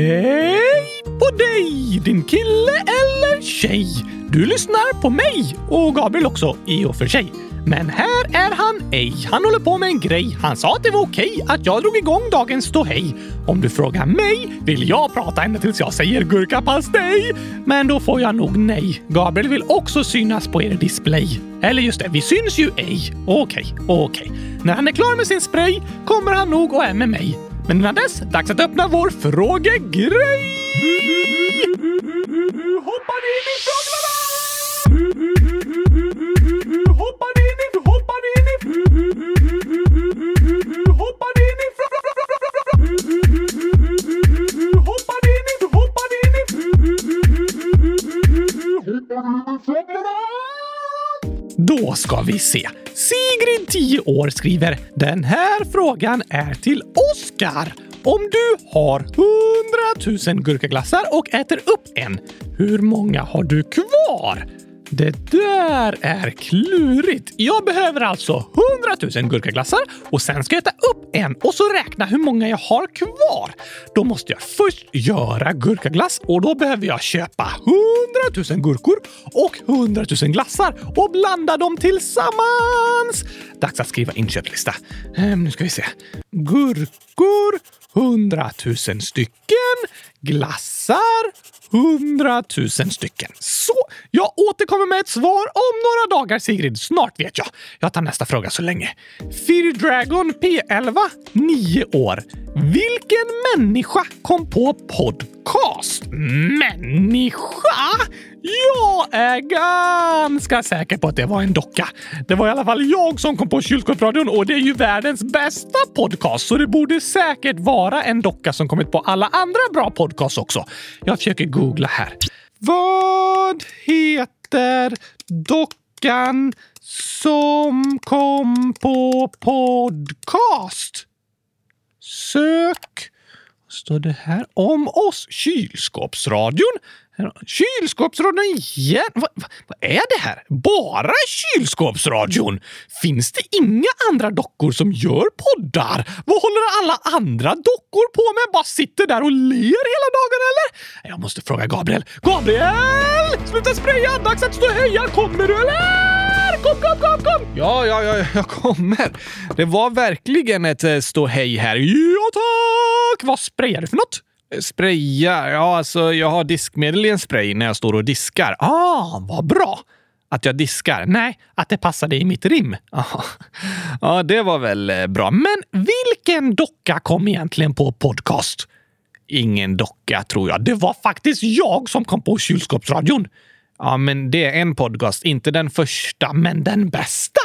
Hej på dig, din kille eller tjej! Du lyssnar på mig och Gabriel också i och för sig. Men här är han ej. Han håller på med en grej. Han sa att det var okej att jag drog igång dagens ståhej. Om du frågar mig vill jag prata ända tills jag säger gurkapastej. Men då får jag nog nej. Gabriel vill också synas på er display. Eller just det, vi syns ju ej. Okej, okej. När han är klar med sin spray kommer han nog och är med mig. Men innan dess, dags att öppna vår frågegrej! Hoppar in i frågorna! Hoppar in i... Hoppar in i... Hoppar in i... Hoppar in i... Hoppar in i... Då ska vi se. Sigrid, 10 år, skriver “Den här frågan är till Oskar. Om du har 100 000 gurkaglassar och äter upp en, hur många har du kvar?” Det där är klurigt. Jag behöver alltså 100 000 gurkaglassar och sen ska jag äta upp en och så räkna hur många jag har kvar. Då måste jag först göra gurkaglass och då behöver jag köpa 100 000 gurkor och 100 000 glassar och blanda dem tillsammans. Dags att skriva inköpslista. Ehm, nu ska vi se. Gurkor 100 000 stycken. Glassar hundratusen stycken. Så, jag återkommer med ett svar om några dagar Sigrid. Snart vet jag. Jag tar nästa fråga så länge. Fear Dragon P11, 9 år. Vilken människa kom på podcast? Människa? Jag är ganska säker på att det var en docka. Det var i alla fall jag som kom på Kylskåpsradion och det är ju världens bästa podcast så det borde säkert vara en docka som kommit på alla andra bra podcast också. Jag försöker googla här. Vad heter dockan som kom på podcast? Sök. Står det här om oss? Kylskåpsradion? Kylskåpsradion igen? Vad, va, va är det här? Bara kylskåpsradion? Finns det inga andra dockor som gör poddar? Vad håller alla andra dockor på med? Bara sitter där och ler hela dagen eller? Jag måste fråga Gabriel. Gabriel! Sluta spraya! Dags att stå och heja! Kommer du eller? Kom, kom, kom, kom! Ja, ja, ja, jag kommer. Det var verkligen ett eh, ståhej här. Ja, tack! Vad sprayar du för något? Eh, spraya? Ja, alltså jag har diskmedel i en spray när jag står och diskar. Ah, vad bra! Att jag diskar? Nej, att det passade i mitt rim. Ah. Ja, det var väl eh, bra. Men vilken docka kom egentligen på podcast? Ingen docka, tror jag. Det var faktiskt jag som kom på kylskåpsradion. Ja, men det är en podcast. Inte den första, men den bästa.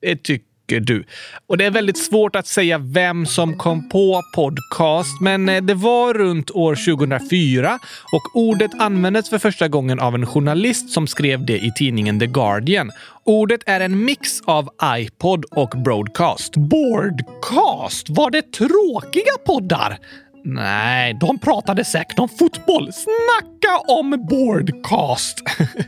Det tycker du. Och det är väldigt svårt att säga vem som kom på podcast, men eh, det var runt år 2004 och ordet användes för första gången av en journalist som skrev det i tidningen The Guardian. Ordet är en mix av iPod och broadcast. Broadcast? Var det tråkiga poddar? Nej, de pratade säkert om fotboll. Snacka om boardcast!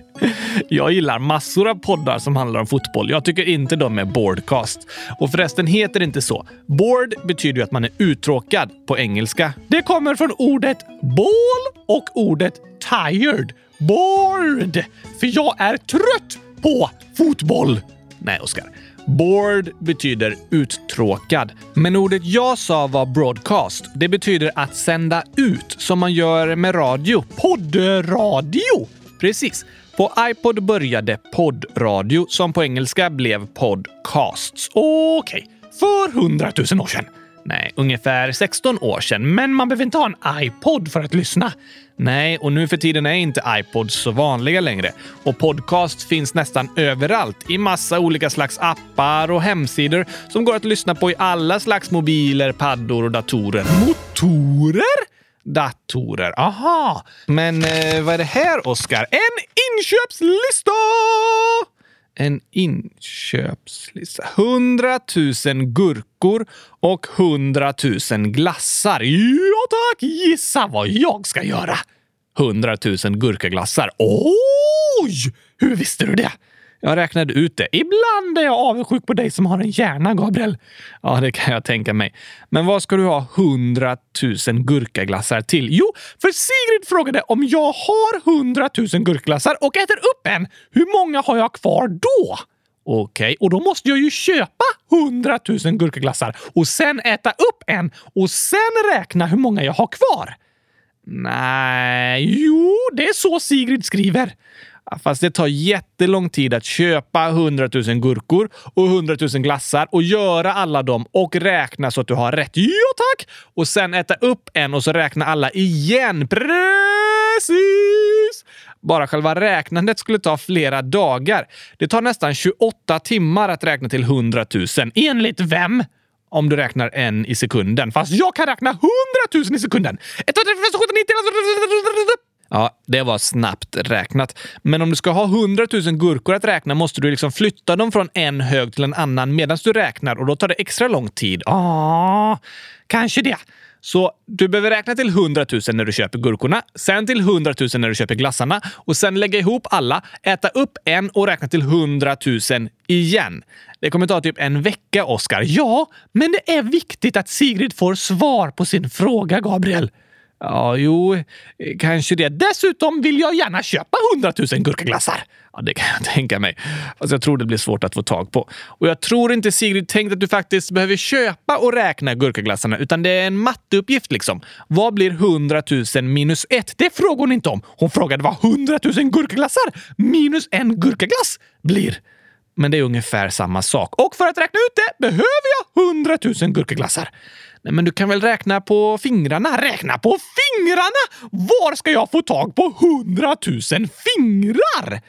jag gillar massor av poddar som handlar om fotboll. Jag tycker inte de är boardcast. Och förresten heter det inte så. Bored betyder ju att man är uttråkad på engelska. Det kommer från ordet ball och ordet tired. Bored! För jag är trött på fotboll. Nej, Oskar. Bored betyder uttråkad. Men ordet jag sa var broadcast. Det betyder att sända ut, som man gör med radio. Poddradio! Precis. På iPod började poddradio, som på engelska blev podcasts. Okej, okay. för hundratusen år sedan. Nej, ungefär 16 år sedan. Men man behöver inte ha en iPod för att lyssna. Nej, och nu för tiden är inte iPods så vanliga längre. Och podcast finns nästan överallt i massa olika slags appar och hemsidor som går att lyssna på i alla slags mobiler, paddor och datorer. Motorer? Datorer. Aha. Men eh, vad är det här, Oskar? En inköpslista! En inköpslista. 100 000 gurkor och 100 000 glassar. Ja tack! Gissa vad jag ska göra! 100 000 gurkaglassar. Oj! Hur visste du det? Jag räknade ut det. Ibland är jag avundsjuk på dig som har en hjärna, Gabriel. Ja, det kan jag tänka mig. Men vad ska du ha hundratusen gurkaglassar till? Jo, för Sigrid frågade om jag har hundratusen gurkaglassar och äter upp en. Hur många har jag kvar då? Okej, okay, och då måste jag ju köpa hundratusen gurkaglassar och sen äta upp en och sen räkna hur många jag har kvar. Nej, jo, det är så Sigrid skriver. Fast det tar jättelång tid att köpa 100 000 gurkor och 100 000 glassar och göra alla dem och räkna så att du har rätt. Ja tack! Och sen äta upp en och så räkna alla igen. Precis! Bara själva räknandet skulle ta flera dagar. Det tar nästan 28 timmar att räkna till 100 000. Enligt vem? Om du räknar en i sekunden. Fast jag kan räkna 100 000 i sekunden! Ja, det var snabbt räknat. Men om du ska ha 100 000 gurkor att räkna måste du liksom flytta dem från en hög till en annan medan du räknar och då tar det extra lång tid. Ja, kanske det. Så du behöver räkna till 100 000 när du köper gurkorna, sen till 100 000 när du köper glassarna och sen lägga ihop alla, äta upp en och räkna till 100 000 igen. Det kommer ta typ en vecka, Oskar. Ja, men det är viktigt att Sigrid får svar på sin fråga, Gabriel. Ja, jo, kanske det. Dessutom vill jag gärna köpa 100 000 gurkaglassar. Ja, det kan jag tänka mig. Fast jag tror det blir svårt att få tag på. Och jag tror inte Sigrid tänkt att du faktiskt behöver köpa och räkna gurkaglassarna, utan det är en matteuppgift liksom. Vad blir 100 000 minus 1? Det frågar hon inte om. Hon frågade vad 100 000 gurkaglassar minus en gurkaglass blir. Men det är ungefär samma sak. Och för att räkna ut det behöver jag 100 000 gurkaglassar. Nej, men du kan väl räkna på fingrarna? Räkna på fingrarna? Var ska jag få tag på hundratusen fingrar?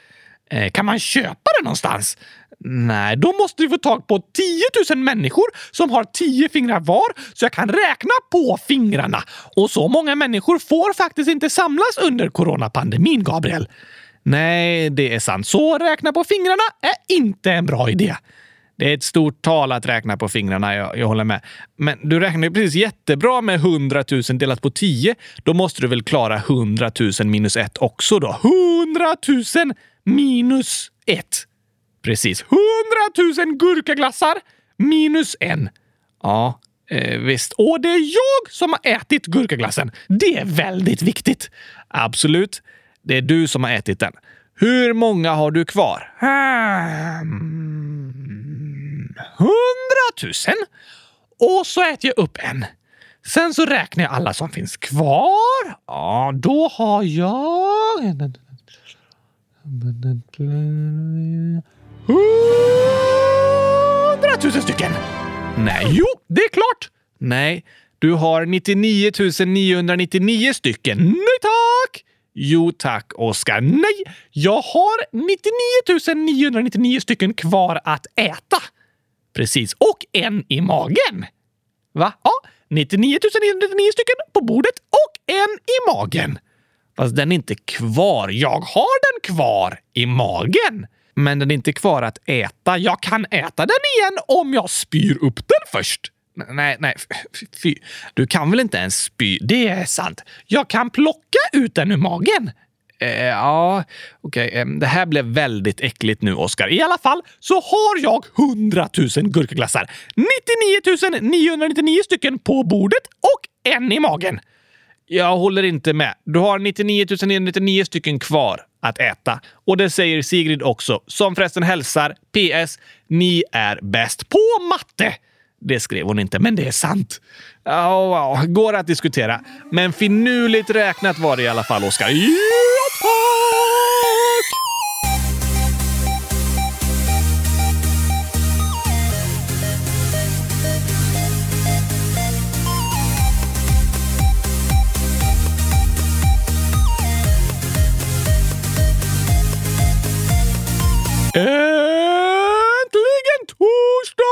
Eh, kan man köpa det någonstans? Nej, då måste vi få tag på 10 000 människor som har 10 fingrar var så jag kan räkna på fingrarna. Och så många människor får faktiskt inte samlas under coronapandemin, Gabriel. Nej, det är sant. Så räkna på fingrarna är inte en bra idé. Det är ett stort tal att räkna på fingrarna, jag, jag håller med. Men du räknar ju precis jättebra med 100 000 delat på 10. Då måste du väl klara 100 000 minus 1 också då? 100 000 minus 1. Precis. 100 000 gurkaglassar minus en. Ja, eh, visst. Och det är jag som har ätit gurkaglassen. Det är väldigt viktigt. Absolut. Det är du som har ätit den. Hur många har du kvar? Hmm. Hundratusen? Och så äter jag upp en. Sen så räknar jag alla som finns kvar. Ja, då har jag... Hundratusen stycken! Nej, jo, det är klart! Nej, du har 99 999 stycken. Nej tack! Jo tack, Oskar. Nej, jag har 99 999 stycken kvar att äta. Precis, och en i magen. Va? Ja, 99 999 stycken på bordet och en i magen. Fast den är inte kvar. Jag har den kvar i magen. Men den är inte kvar att äta. Jag kan äta den igen om jag spyr upp den först. Nej, nej, fy. Du kan väl inte ens spy? Det är sant. Jag kan plocka ut den ur magen. Eh, eh, ja, okej. Okay. Det här blev väldigt äckligt nu, Oskar. I alla fall så har jag 100 000 gurkaglassar. 99 999 stycken på bordet och en i magen. Jag håller inte med. Du har 99 999 stycken kvar att äta. Och det säger Sigrid också, som förresten hälsar PS. Ni är bäst på matte! Det skrev hon inte, men det är sant. Ja, oh, går att diskutera. Men finurligt räknat var det i alla fall, Oskar. Yeah! Tack! Äntligen torsdag!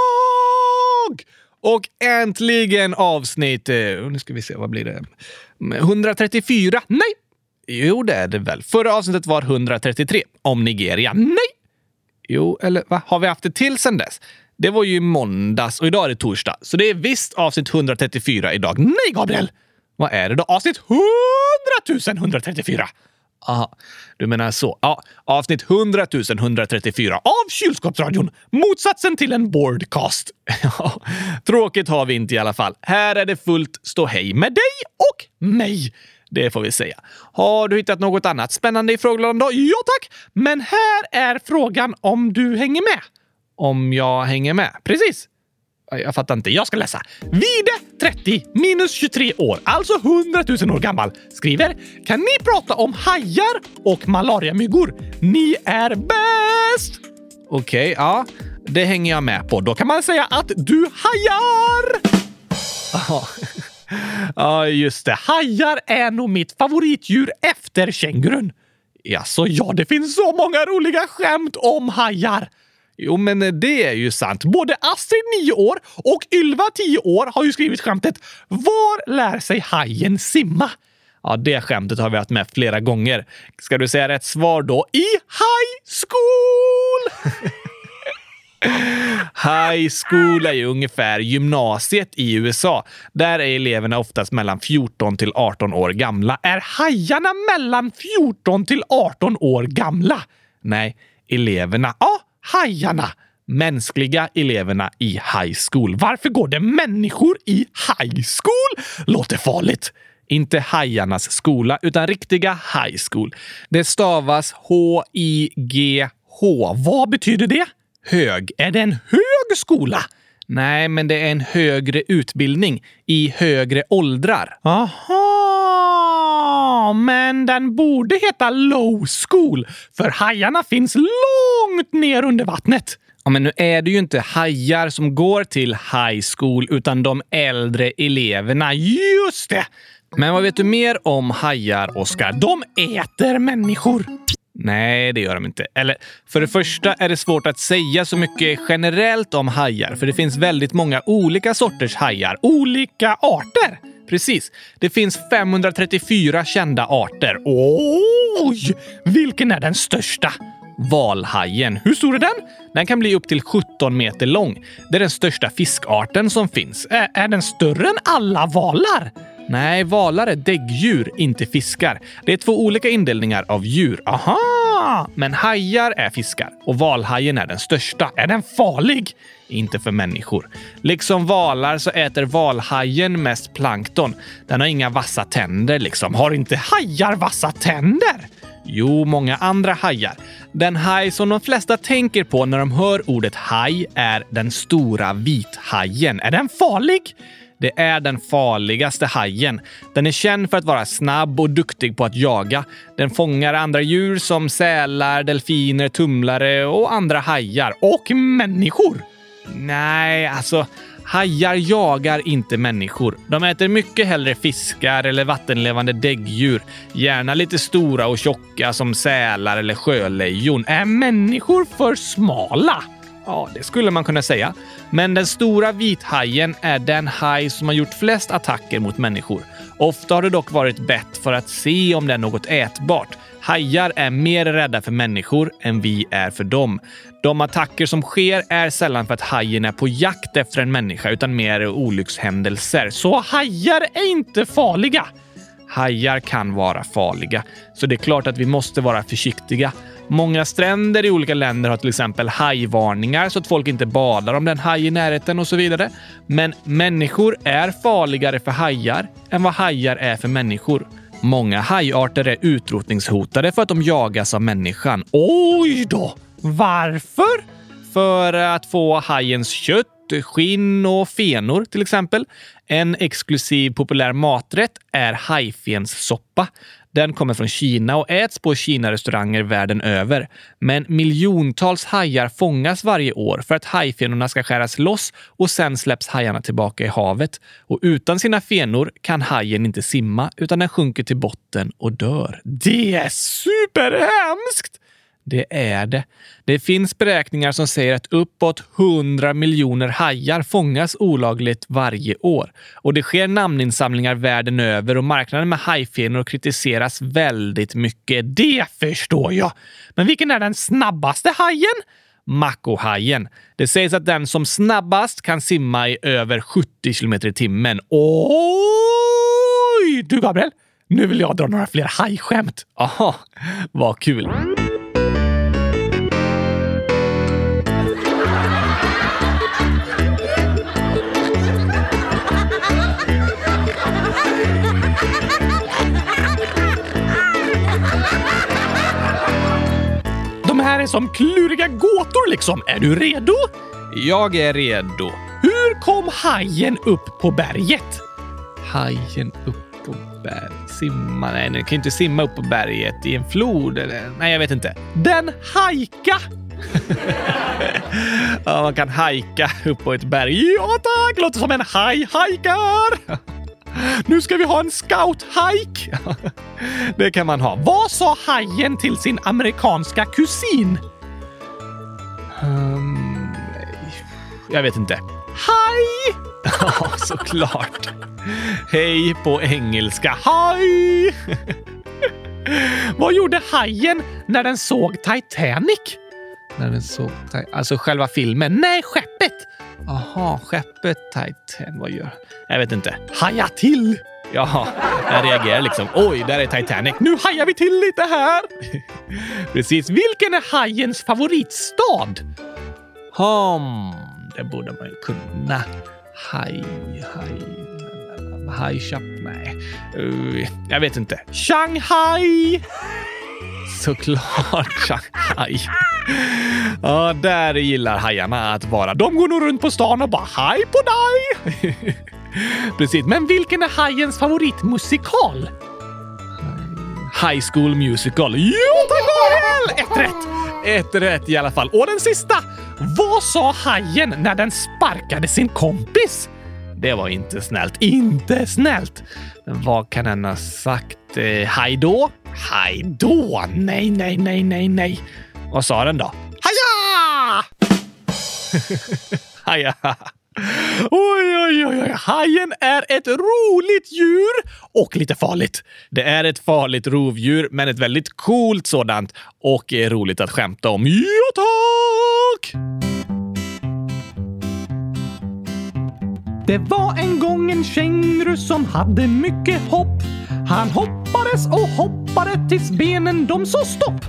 Och äntligen avsnitt... Eh, nu ska vi se, vad blir det? Mm, 134? Nej! Jo, det är det väl. Förra avsnittet var 133 om Nigeria. Nej! Jo, eller va? Har vi haft det till sen dess? Det var ju måndags och idag är det torsdag, så det är visst avsnitt 134 idag. Nej, Gabriel! Vad är det då? Avsnitt 100 134! Aha, du menar så. Ja, avsnitt 100 134 av Kylskåpsradion. Motsatsen till en boardcast. Ja, tråkigt har vi inte i alla fall. Här är det fullt ståhej med dig och mig. Det får vi säga. Har du hittat något annat spännande i frågelådan då? Ja tack! Men här är frågan om du hänger med. Om jag hänger med? Precis. Jag fattar inte. Jag ska läsa. Vide, 30, minus 23 år, alltså 100 000 år gammal, skriver “Kan ni prata om hajar och malariamyggor? Ni är bäst!” Okej, okay, ja. Det hänger jag med på. Då kan man säga att du hajar! Ja, just det. Hajar är nog mitt favoritdjur efter kängurun. Jaså, ja, det finns så många roliga skämt om hajar. Jo, men det är ju sant. Både Astrid, 9 år, och Ylva, 10 år, har ju skrivit skämtet “Var lär sig hajen simma?” Ja, det skämtet har vi haft med flera gånger. Ska du säga rätt svar då? I high school! High school är ju ungefär gymnasiet i USA. Där är eleverna oftast mellan 14 till 18 år gamla. Är hajarna mellan 14 till 18 år gamla? Nej, eleverna. Ja, hajarna. Mänskliga eleverna i high school. Varför går det människor i high school? Låter farligt. Inte hajarnas skola, utan riktiga high school. Det stavas H-I-G-H. Vad betyder det? Hög. Är det en hög skola? Nej, men det är en högre utbildning i högre åldrar. Aha! Men den borde heta low school, för hajarna finns långt ner under vattnet. Ja, men nu är det ju inte hajar som går till high school, utan de äldre eleverna. Just det! Men vad vet du mer om hajar, Oskar? De äter människor. Nej, det gör de inte. Eller, för det första är det svårt att säga så mycket generellt om hajar, för det finns väldigt många olika sorters hajar. Olika arter! Precis. Det finns 534 kända arter. Oj! Vilken är den största? Valhajen. Hur stor är den? Den kan bli upp till 17 meter lång. Det är den största fiskarten som finns. Ä är den större än alla valar? Nej, valar är däggdjur, inte fiskar. Det är två olika indelningar av djur. Aha! Men hajar är fiskar och valhajen är den största. Är den farlig? Inte för människor. Liksom valar så äter valhajen mest plankton. Den har inga vassa tänder liksom. Har inte hajar vassa tänder? Jo, många andra hajar. Den haj som de flesta tänker på när de hör ordet haj är den stora vithajen. Är den farlig? Det är den farligaste hajen. Den är känd för att vara snabb och duktig på att jaga. Den fångar andra djur som sälar, delfiner, tumlare och andra hajar. Och människor! Nej, alltså hajar jagar inte människor. De äter mycket hellre fiskar eller vattenlevande däggdjur. Gärna lite stora och tjocka som sälar eller sjölejon. Är människor för smala? Ja, det skulle man kunna säga. Men den stora vithajen är den haj som har gjort flest attacker mot människor. Ofta har det dock varit bett för att se om det är något ätbart. Hajar är mer rädda för människor än vi är för dem. De attacker som sker är sällan för att hajen är på jakt efter en människa utan mer olyckshändelser. Så hajar är inte farliga. Hajar kan vara farliga, så det är klart att vi måste vara försiktiga. Många stränder i olika länder har till exempel hajvarningar så att folk inte badar om den haj i närheten och så vidare. Men människor är farligare för hajar än vad hajar är för människor. Många hajarter är utrotningshotade för att de jagas av människan. Oj då! Varför? För att få hajens kött, skinn och fenor till exempel. En exklusiv populär maträtt är hajfenssoppa. Den kommer från Kina och äts på Kina-restauranger världen över. Men miljontals hajar fångas varje år för att hajfenorna ska skäras loss och sen släpps hajarna tillbaka i havet. Och utan sina fenor kan hajen inte simma utan den sjunker till botten och dör. Det är superhemskt! Det är det. Det finns beräkningar som säger att uppåt 100 miljoner hajar fångas olagligt varje år. Och det sker namninsamlingar världen över och marknaden med hajfenor kritiseras väldigt mycket. Det förstår jag. Men vilken är den snabbaste hajen? Makohajen. Det sägs att den som snabbast kan simma i över 70 kilometer i timmen. Oj! Du, Gabriel, Nu vill jag dra några fler hajskämt. Aha, vad kul. De här är som kluriga gåtor liksom. Är du redo? Jag är redo. Hur kom hajen upp på berget? Hajen upp på berget? Simma? Nej, den kan ju inte simma upp på berget i en flod eller? Nej, jag vet inte. Den hajka! ja, man kan hajka upp på ett berg. Ja tack! Låter som en haj hajkar! Nu ska vi ha en scout-hike! det kan man ha. Vad sa hajen till sin amerikanska kusin? Um, jag vet inte. Hej! Ja, såklart. Hej på engelska. Hej! Vad gjorde hajen när den såg Titanic? När den såg? Alltså själva filmen? Nej, skeppet! Aha, skeppet Titan. Vad gör Jag vet inte. Haja till! Jaha, jag reagerar liksom. Oj, där är Titanic. Nu hajar vi till lite här! Precis. Vilken är hajens favoritstad? Hmm, det borde man ju kunna. Haj, haj... Haj Nej. Uh, jag vet inte. Shanghai! Såklart Shanghai. Ja, där gillar hajarna att vara. De går nog runt på stan och bara hej på dig! Precis, men vilken är hajens favoritmusikal? High School Musical. Jo tack Ett rätt! Ett rätt i alla fall. Och den sista! Vad sa hajen när den sparkade sin kompis? Det var inte snällt. Inte snällt! Men vad kan den ha sagt? Eh, hej då? Hej då? Nej, nej, nej, nej, nej. Vad sa den då? Haja! Haja! Oj, oj, oj, oj. Hajen är ett roligt djur och lite farligt. Det är ett farligt rovdjur, men ett väldigt coolt sådant och är roligt att skämta om. Ja, tack! Det var en gång en känguru som hade mycket hopp. Han hoppades och hoppade tills benen de sa stopp.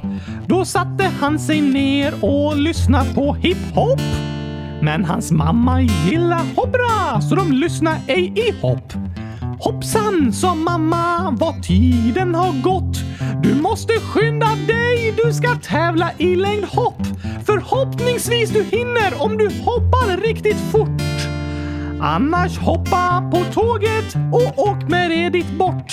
Då satte han sig ner och lyssnade på hiphop. Men hans mamma gillar hoppra så de lyssnar ej i hopp. Hoppsan, sa mamma, vad tiden har gått. Du måste skynda dig, du ska tävla i längdhopp. Förhoppningsvis du hinner om du hoppar riktigt fort. Annars hoppa på tåget och åk med det dit bort.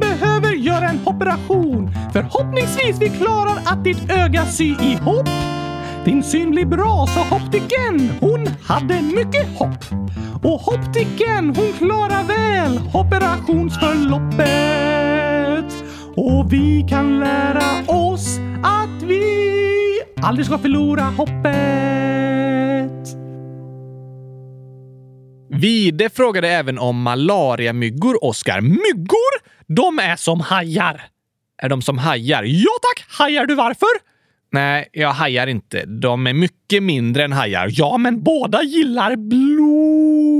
göra en operation. Förhoppningsvis vi klarar att ditt öga sy ihop. Din syn blir bra, sa optiken. Hon hade mycket hopp. Och optiken, hon klarar väl operationsförloppet. Och vi kan lära oss att vi aldrig ska förlora hoppet. Vide frågade även om malariamyggor, Oskar. Myggor? De är som hajar. Är de som hajar? Ja tack! Hajar du varför? Nej, jag hajar inte. De är mycket mindre än hajar. Ja, men båda gillar blod.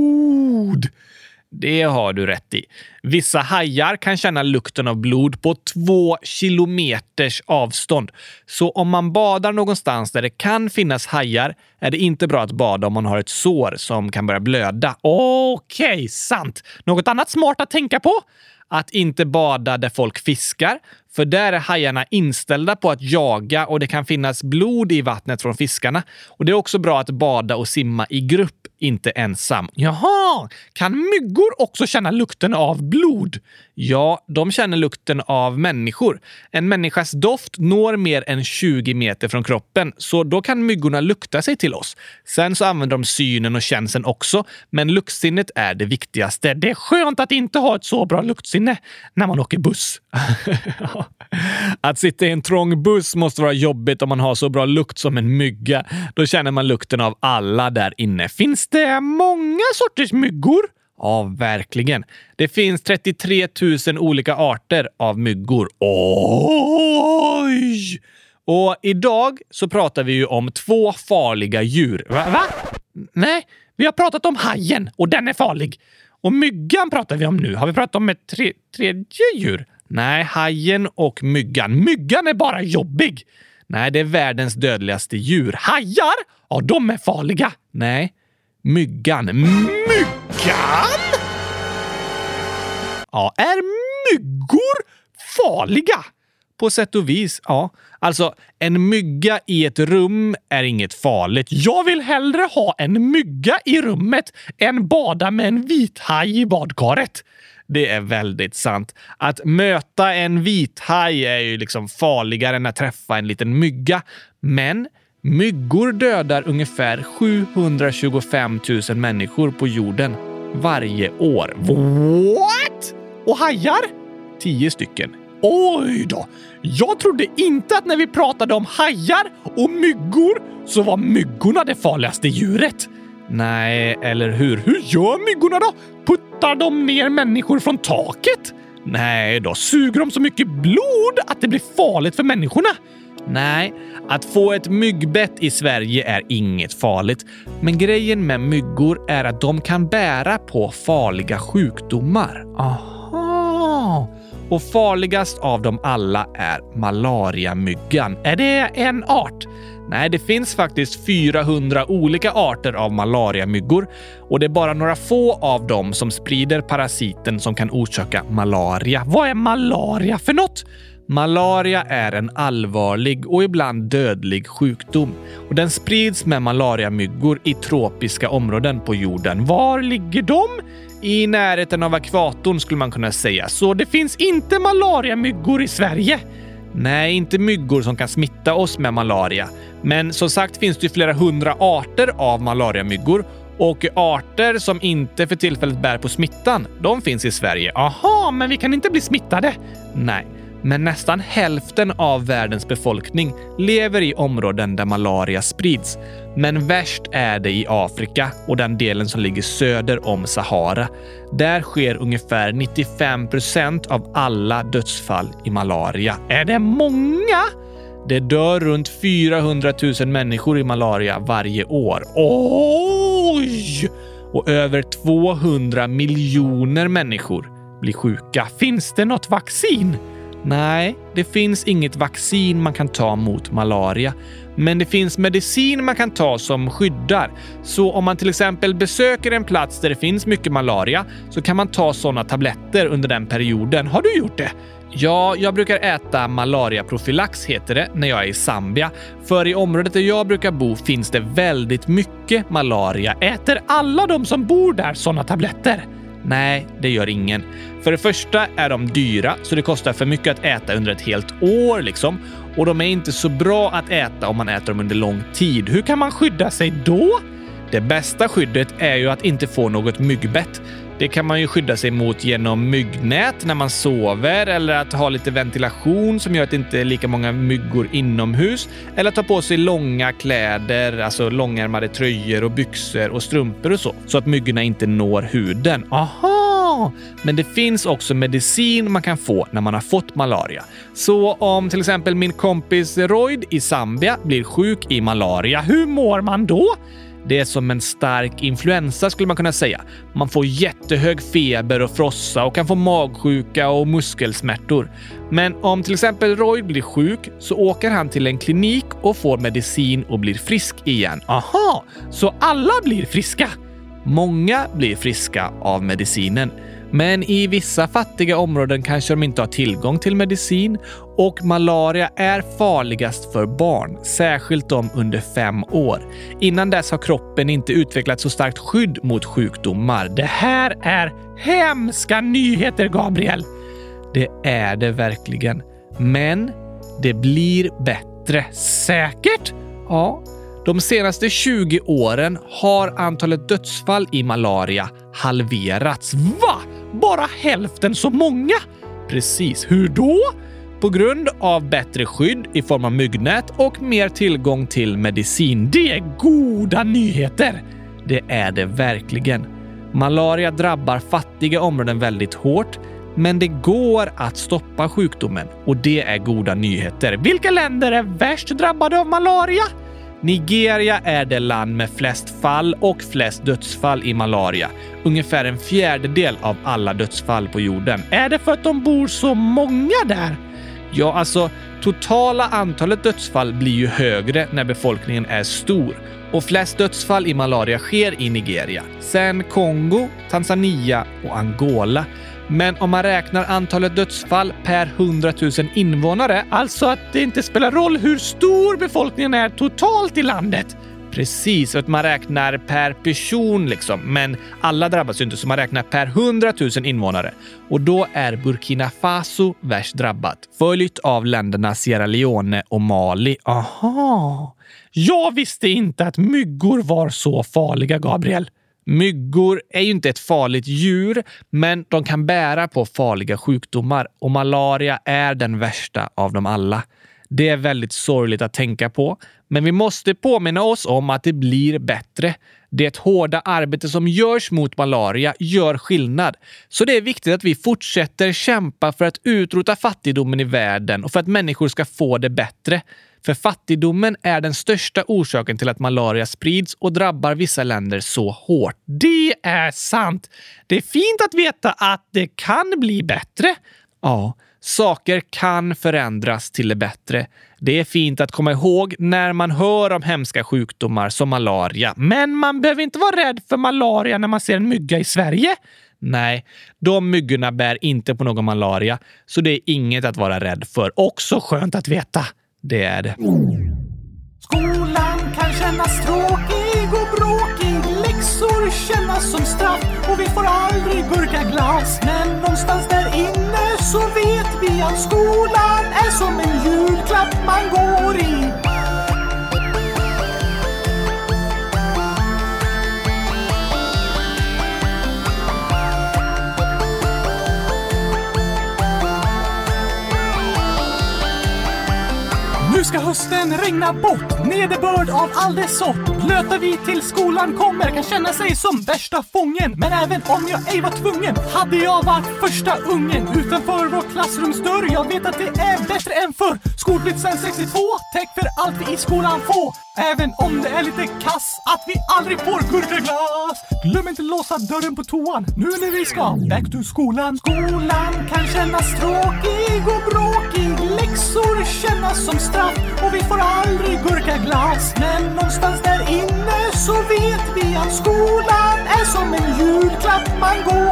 Det har du rätt i. Vissa hajar kan känna lukten av blod på två kilometers avstånd. Så om man badar någonstans där det kan finnas hajar är det inte bra att bada om man har ett sår som kan börja blöda. Okej, okay, sant. Något annat smart att tänka på? Att inte bada där folk fiskar, För där är hajarna inställda på att jaga och det kan finnas blod i vattnet från fiskarna. Och Det är också bra att bada och simma i grupp, inte ensam. Jaha, kan myggor också känna lukten av blod? Ja, de känner lukten av människor. En människas doft når mer än 20 meter från kroppen, så då kan myggorna lukta sig till oss. Sen så använder de synen och känseln också, men luktsinnet är det viktigaste. Det är skönt att inte ha ett så bra luktsinne när man åker buss. att sitta i en trång buss måste vara jobbigt om man har så bra lukt som en mygga. Då känner man lukten av alla där inne. Finns det många sorters myggor? Ja, verkligen. Det finns 33 000 olika arter av myggor. Oj! Och idag så pratar vi ju om två farliga djur. Va? Va? Nej, vi har pratat om hajen och den är farlig. Och myggan pratar vi om nu. Har vi pratat om ett tre, tredje djur? Nej, hajen och myggan. Myggan är bara jobbig. Nej, det är världens dödligaste djur. Hajar? Ja, de är farliga. Nej, myggan. Myggan? Ja, är myggor farliga? På sätt och vis, ja. Alltså, en mygga i ett rum är inget farligt. Jag vill hellre ha en mygga i rummet än bada med en vithaj i badkaret. Det är väldigt sant. Att möta en vithaj är ju liksom farligare än att träffa en liten mygga. Men myggor dödar ungefär 725 000 människor på jorden varje år. What? Och hajar? Tio stycken. Oj då! Jag trodde inte att när vi pratade om hajar och myggor så var myggorna det farligaste djuret. Nej, eller hur? Hur gör myggorna då? Puttar de ner människor från taket? Nej, då suger de så mycket blod att det blir farligt för människorna. Nej, att få ett myggbett i Sverige är inget farligt. Men grejen med myggor är att de kan bära på farliga sjukdomar. Aha! Och farligast av dem alla är malariamyggan. Är det en art? Nej, det finns faktiskt 400 olika arter av malariamyggor och det är bara några få av dem som sprider parasiten som kan orsaka malaria. Vad är malaria för något? Malaria är en allvarlig och ibland dödlig sjukdom och den sprids med malariamyggor i tropiska områden på jorden. Var ligger de? I närheten av ekvatorn skulle man kunna säga, så det finns inte malariamyggor i Sverige. Nej, inte myggor som kan smitta oss med malaria. Men som sagt finns det flera hundra arter av malariamyggor och arter som inte för tillfället bär på smittan, de finns i Sverige. Aha, men vi kan inte bli smittade? Nej. Men nästan hälften av världens befolkning lever i områden där malaria sprids. Men värst är det i Afrika och den delen som ligger söder om Sahara. Där sker ungefär 95 procent av alla dödsfall i malaria. Är det många? Det dör runt 400 000 människor i malaria varje år. Oj! Och över 200 miljoner människor blir sjuka. Finns det något vaccin? Nej, det finns inget vaccin man kan ta mot malaria. Men det finns medicin man kan ta som skyddar. Så om man till exempel besöker en plats där det finns mycket malaria så kan man ta sådana tabletter under den perioden. Har du gjort det? Ja, jag brukar äta malariaprofylax heter det när jag är i Zambia. För i området där jag brukar bo finns det väldigt mycket malaria. Äter alla de som bor där sådana tabletter? Nej, det gör ingen. För det första är de dyra, så det kostar för mycket att äta under ett helt år liksom. Och de är inte så bra att äta om man äter dem under lång tid. Hur kan man skydda sig då? Det bästa skyddet är ju att inte få något myggbett. Det kan man ju skydda sig mot genom myggnät när man sover eller att ha lite ventilation som gör att det inte är lika många myggor inomhus. Eller att ta på sig långa kläder, alltså långärmade tröjor och byxor och strumpor och så, så att myggorna inte når huden. Aha! Men det finns också medicin man kan få när man har fått malaria. Så om till exempel min kompis Royd i Zambia blir sjuk i malaria, hur mår man då? Det är som en stark influensa skulle man kunna säga. Man får jättehög feber och frossa och kan få magsjuka och muskelsmärtor. Men om till exempel Roy blir sjuk så åker han till en klinik och får medicin och blir frisk igen. Aha, så alla blir friska? Många blir friska av medicinen. Men i vissa fattiga områden kanske de inte har tillgång till medicin och malaria är farligast för barn, särskilt de under fem år. Innan dess har kroppen inte utvecklat så starkt skydd mot sjukdomar. Det här är hemska nyheter, Gabriel! Det är det verkligen. Men det blir bättre. Säkert? Ja. De senaste 20 åren har antalet dödsfall i malaria halverats. Va? Bara hälften så många? Precis. Hur då? På grund av bättre skydd i form av myggnät och mer tillgång till medicin. Det är goda nyheter! Det är det verkligen. Malaria drabbar fattiga områden väldigt hårt, men det går att stoppa sjukdomen och det är goda nyheter. Vilka länder är värst drabbade av malaria? Nigeria är det land med flest fall och flest dödsfall i malaria. Ungefär en fjärdedel av alla dödsfall på jorden. Är det för att de bor så många där? Ja, alltså totala antalet dödsfall blir ju högre när befolkningen är stor och flest dödsfall i malaria sker i Nigeria. Sen Kongo, Tanzania och Angola. Men om man räknar antalet dödsfall per 100 000 invånare, alltså att det inte spelar roll hur stor befolkningen är totalt i landet. Precis, att man räknar per person liksom, men alla drabbas ju inte så man räknar per 100 000 invånare. Och då är Burkina Faso värst drabbat, följt av länderna Sierra Leone och Mali. Aha! Jag visste inte att myggor var så farliga, Gabriel. Myggor är ju inte ett farligt djur, men de kan bära på farliga sjukdomar och malaria är den värsta av dem alla. Det är väldigt sorgligt att tänka på, men vi måste påminna oss om att det blir bättre. Det hårda arbete som görs mot malaria gör skillnad, så det är viktigt att vi fortsätter kämpa för att utrota fattigdomen i världen och för att människor ska få det bättre. För fattigdomen är den största orsaken till att malaria sprids och drabbar vissa länder så hårt. Det är sant! Det är fint att veta att det kan bli bättre. Ja, saker kan förändras till det bättre. Det är fint att komma ihåg när man hör om hemska sjukdomar som malaria. Men man behöver inte vara rädd för malaria när man ser en mygga i Sverige. Nej, de myggorna bär inte på någon malaria, så det är inget att vara rädd för. Också skönt att veta. Det är det. Skolan kan kännas tråkig och bråkig. Läxor kännas som straff och vi får aldrig gurkaglass. Men någonstans där inne så vet vi att skolan är som en julklapp man går i. ska hösten regna bort, nederbörd av all dess sort. Blöta vi till skolan kommer kan känna sig som värsta fången. Men även om jag ej var tvungen hade jag varit första ungen utanför vår klassrumsdörr. Jag vet att det är bättre än förr. sen 62, täck för allt vi i skolan får. Även om det är lite kass att vi aldrig får gurkaglass. Glöm inte låsa dörren på toan nu när vi ska back to skolan. Skolan kan kännas tråkig och bråkig. Läxor kännas som straff och vi får aldrig gurkaglass. Men någonstans där inne så vet vi att skolan är som en julklapp man går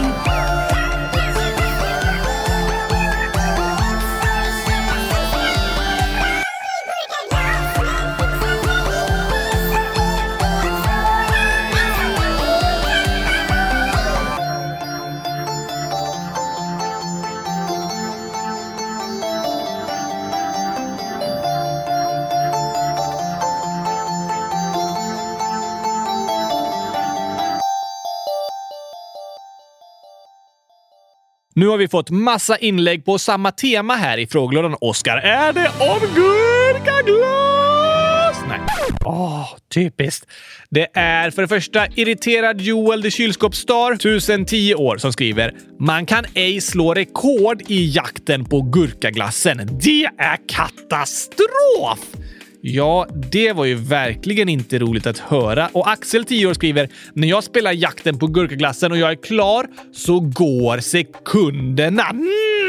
Nu har vi fått massa inlägg på samma tema här i frågelådan. Oskar, är det om gurkaglass? Nej. Åh, typiskt. Det är för det första irriterad Joel the kylskåpsstar, 1010 år, som skriver “Man kan ej slå rekord i jakten på gurkaglassen. Det är katastrof!” Ja, det var ju verkligen inte roligt att höra. Och Axel, 10 år, skriver “När jag spelar jakten på gurkaglassen och jag är klar så går sekunderna.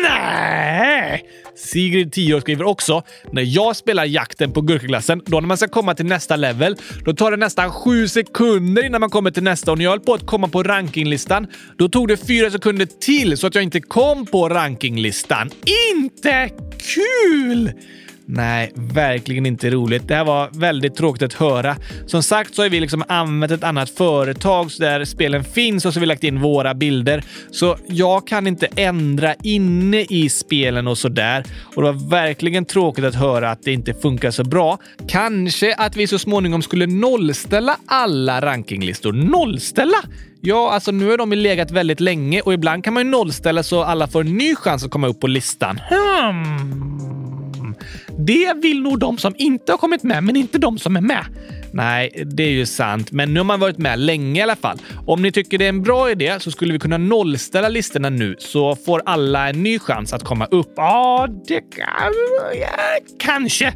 Nej!” Sigrid, 10 år, skriver också “När jag spelar jakten på gurkaglassen, då när man ska komma till nästa level, då tar det nästan sju sekunder innan man kommer till nästa och när jag höll på att komma på rankinglistan, då tog det fyra sekunder till så att jag inte kom på rankinglistan. Inte kul!” Nej, verkligen inte roligt. Det här var väldigt tråkigt att höra. Som sagt så har vi liksom använt ett annat företag där spelen finns och så har vi lagt in våra bilder. Så jag kan inte ändra inne i spelen och sådär. Och det var verkligen tråkigt att höra att det inte funkar så bra. Kanske att vi så småningom skulle nollställa alla rankinglistor. Nollställa? Ja, alltså nu har de legat väldigt länge och ibland kan man ju nollställa så alla får en ny chans att komma upp på listan. Hmm. Det vill nog de som inte har kommit med, men inte de som är med. Nej, det är ju sant, men nu har man varit med länge i alla fall. Om ni tycker det är en bra idé så skulle vi kunna nollställa listorna nu så får alla en ny chans att komma upp. Ja, det kan... Ja, kanske.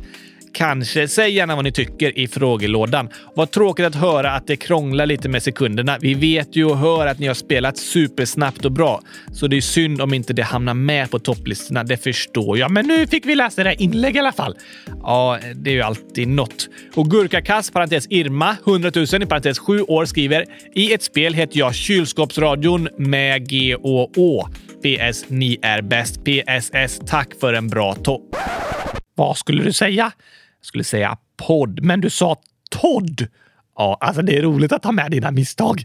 Kanske. Säg gärna vad ni tycker i frågelådan. Vad tråkigt att höra att det krånglar lite med sekunderna. Vi vet ju och hör att ni har spelat supersnabbt och bra, så det är synd om inte det hamnar med på topplistorna. Det förstår jag. Men nu fick vi läsa det här inlägg i alla fall. Ja, det är ju alltid något. Och Gurkakass, parentes Irma, 100 000 i parentes 7 år, skriver “I ett spel heter jag Kylskåpsradion med G och Å. PS. Ni är bäst. PSS. Tack för en bra topp.” Vad skulle du säga? Skulle säga podd, men du sa Todd. Ja, alltså det är roligt att ta med dina misstag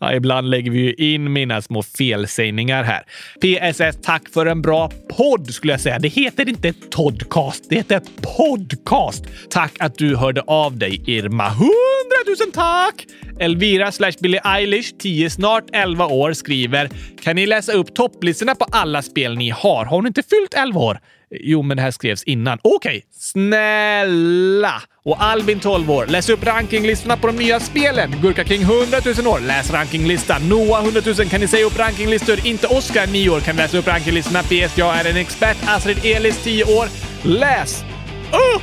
ja, ibland lägger vi ju in mina små felsägningar här. PSS, tack för en bra podd skulle jag säga. Det heter inte Toddcast, det heter podcast. Tack att du hörde av dig, Irma. Hundratusen tack! Elvira slash Billie Eilish, 10 snart 11 år, skriver “Kan ni läsa upp topplistorna på alla spel ni har? Har hon inte fyllt 11 år?” Jo, men det här skrevs innan. Okej, okay. snälla! Och Albin, 12 år, läs upp rankinglistorna på de nya spelen. Gurka King, 100 100 000 år, läs rankinglistan. Noah, 100 000, kan ni säga upp rankinglistor? Inte Oscar, 9 år, kan läsa upp rankinglistorna. PS, jag är en expert. Astrid Elis, 10 år, läs upp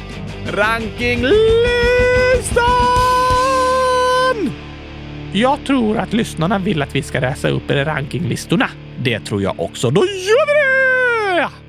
rankinglistan! Jag tror att lyssnarna vill att vi ska läsa upp rankinglistorna. Det tror jag också. Då gör vi det!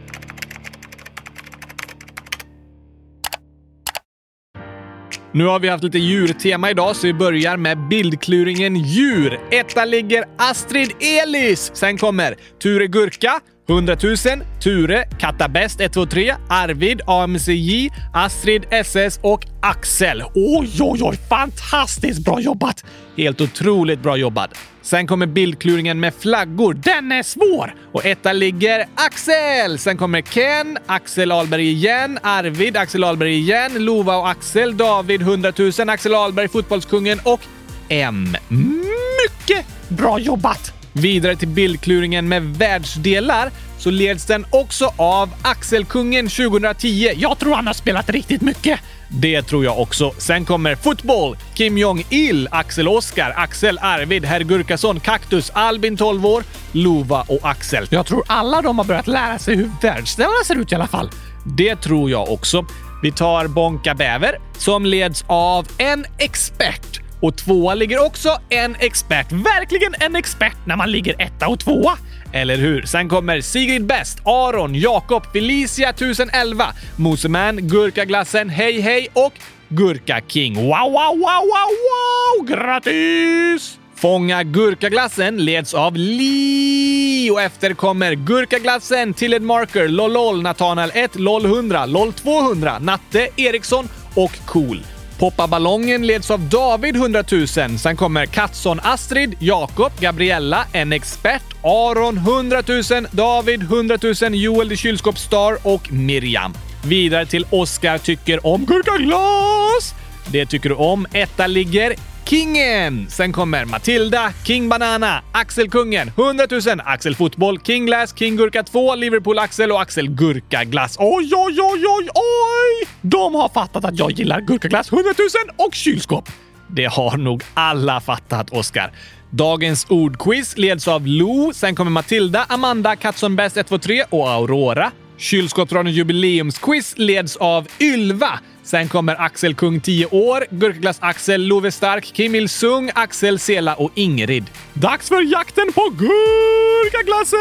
Nu har vi haft lite djurtema idag, så vi börjar med bildkluringen djur. Etta ligger Astrid Elis. Sen kommer Ture Gurka, 100 000, Ture, Katabest 123, Arvid, AMCJ, Astrid SS och Axel. Oj, oj, oj! Fantastiskt bra jobbat! Helt otroligt bra jobbat. Sen kommer bildkluringen med flaggor. Den är svår! Och etta ligger Axel! Sen kommer Ken, Axel Alberg igen, Arvid, Axel Alberg igen, Lova och Axel, David 100 000, Axel Alberg, Fotbollskungen och M. Mycket bra jobbat! Vidare till bildkluringen med världsdelar så leds den också av Axelkungen 2010. Jag tror han har spelat riktigt mycket. Det tror jag också. Sen kommer fotboll. Kim Jong-Il, Axel Oskar, Axel Arvid, Herr Gurkason, Kaktus, Albin 12 år, Lova och Axel. Jag tror alla de har börjat lära sig hur världsdelarna ser ut i alla fall. Det tror jag också. Vi tar Bonka Bäver som leds av en expert. Och tvåa ligger också en expert. Verkligen en expert när man ligger etta och tvåa. Eller hur? Sen kommer Sigrid Best, Aron, Jakob, Felicia 1011, Moseman, Gurkaglassen, Hej Hej och Gurka King. Wow, wow, wow, wow, wow! Grattis! Fånga Gurkaglassen leds av Li och efter kommer Gurkaglassen, Tilled Marker, LOLOL, Nathanael 1, LOL 100, LOL 200, Natte, Eriksson och Cool. Poppa ballongen leds av David 100 000. Sen kommer Katsson Astrid, Jakob, Gabriella, en expert, Aron 100 000, David 100 000, Joel the kylskåpsstar och Miriam. Vidare till Oskar tycker om gurkaglas. Det tycker du om. Etta ligger Kingen! Sen kommer Matilda, King Banana, Axelkungen, 100 000, Axel Fotboll, King Glass, King Gurka 2, Liverpool Axel och Axel Gurka Glass. Oj, oj, oj, oj, oj! De har fattat att jag gillar gurkaglass, 100 000 och kylskåp. Det har nog alla fattat, Oskar. Dagens ordquiz leds av Lo, sen kommer Matilda, Amanda, Kattson Bäst 123 och Aurora. Kylskåpsradions jubileumsquiz leds av Ylva. Sen kommer Axel Kung 10 år, Gurkaglass Axel, Love Stark, Kim Il Sung, Axel Sela och Ingrid. Dags för jakten på gurkaglassen!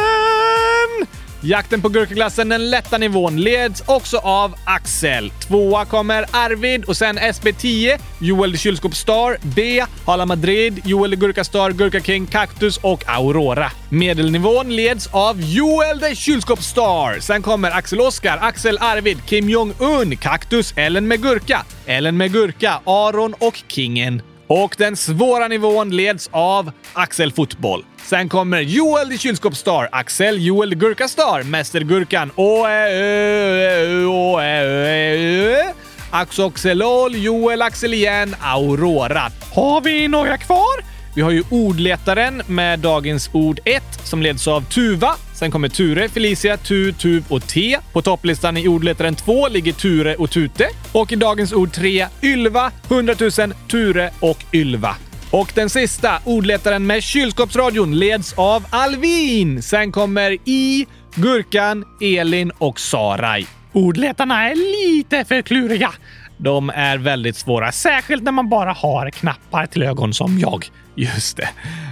Jakten på gurkaglassen, den lätta nivån, leds också av Axel. Tvåa kommer Arvid och sen SB10, Joel the Kylskåpsstar, B, Hala Madrid, Joel the Gurka Gurka King, Cactus och Aurora. Medelnivån leds av Joel the Kylskåpsstar. Sen kommer Axel Oskar, Axel Arvid, Kim Jong-Un, Cactus, Ellen med Gurka, Ellen med Gurka, Aron och Kingen. Och den svåra nivån leds av Axel Fotboll. Sen kommer Joel the Kylskåpsstar, Axel Joel the Gurka Star, Mästergurkan Axoxelol, Joel Axel igen, Aurora. Har vi några kvar? Vi har ju ordletaren med dagens ord 1 som leds av Tuva. Sen kommer Ture, Felicia, Tu, Tuv och T. På topplistan i ordletaren 2 ligger Ture och Tute. Och i dagens ord 3 Ylva, 100 000, Ture och Ylva. Och den sista, ordletaren med kylskåpsradion, leds av Alvin. Sen kommer I, Gurkan, Elin och Sarai. Ordletarna är lite för kluriga. De är väldigt svåra, särskilt när man bara har knappar till ögon som jag. Just det.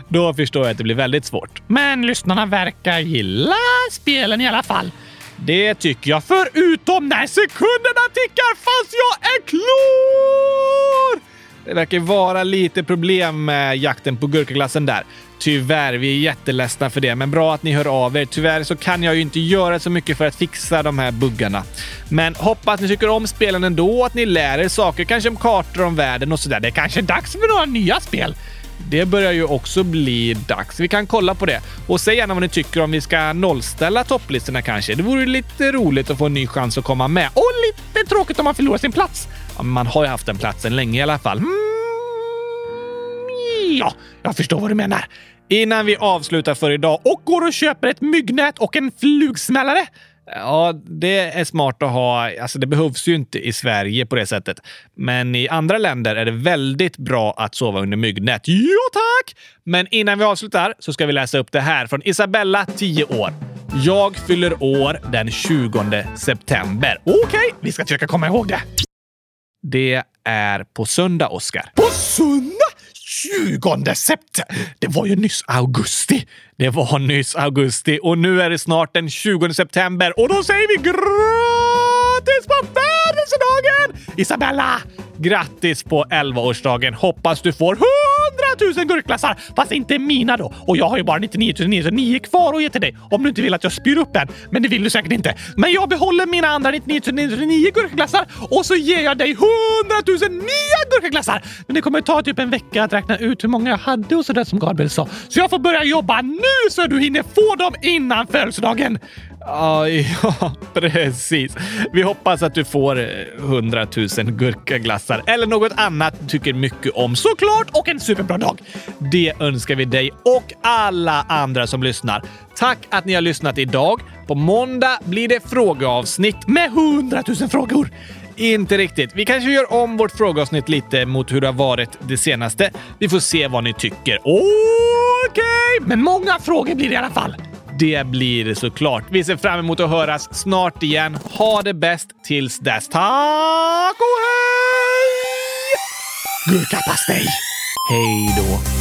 Då förstår jag att det blir väldigt svårt. Men lyssnarna verkar gilla spelen i alla fall. Det tycker jag, förutom när sekunderna tickar fast jag är klar! Det verkar vara lite problem med jakten på gurkaglassen där. Tyvärr, vi är jätteledsna för det, men bra att ni hör av er. Tyvärr så kan jag ju inte göra så mycket för att fixa de här buggarna. Men hoppas ni tycker om spelen ändå att ni lär er saker, kanske om kartor om världen och sådär. Det är kanske är dags för några nya spel. Det börjar ju också bli dags. Vi kan kolla på det. Och säg gärna vad ni tycker om vi ska nollställa topplistorna kanske. Det vore lite roligt att få en ny chans att komma med. Och lite tråkigt om man förlorar sin plats. Man har ju haft den platsen länge i alla fall. Mm, ja, jag förstår vad du menar. Innan vi avslutar för idag och går och köper ett myggnät och en flugsmällare Ja, det är smart att ha. Alltså, det behövs ju inte i Sverige på det sättet. Men i andra länder är det väldigt bra att sova under myggnät. Ja, tack! Men innan vi avslutar så ska vi läsa upp det här från Isabella, 10 år. Jag fyller år den 20 september. Okej, okay, vi ska försöka komma ihåg det. Det är på söndag, Oskar. På söndag? 20 september! Det var ju nyss augusti. Det var nyss augusti och nu är det snart den 20 september och då säger vi grattis på födelsedagen! Isabella! Grattis på 11-årsdagen! Hoppas du får 100 000 gurkglassar! Fast inte mina då. Och jag har ju bara 99 909 kvar att ge till dig om du inte vill att jag spyr upp en. Men det vill du säkert inte. Men jag behåller mina andra 99 909 gurkglassar. och så ger jag dig 100 000 nya gurkglassar! Men det kommer ta typ en vecka att räkna ut hur många jag hade och sådär som Gabriel sa. Så jag får börja jobba nu så du hinner få dem innan födelsedagen. Ja, ja, precis. Vi hoppas att du får eh, 100 000 gurkaglassar eller något annat du tycker mycket om såklart och en superbra dag. Det önskar vi dig och alla andra som lyssnar. Tack att ni har lyssnat idag. På måndag blir det frågeavsnitt med 100 000 frågor. Inte riktigt. Vi kanske gör om vårt frågeavsnitt lite mot hur det har varit det senaste. Vi får se vad ni tycker. Okej, okay. men många frågor blir det i alla fall. Det blir det såklart. Vi ser fram emot att höras snart igen. Ha det bäst tills dess. Tack och hej! Gurkapastej! Hej då!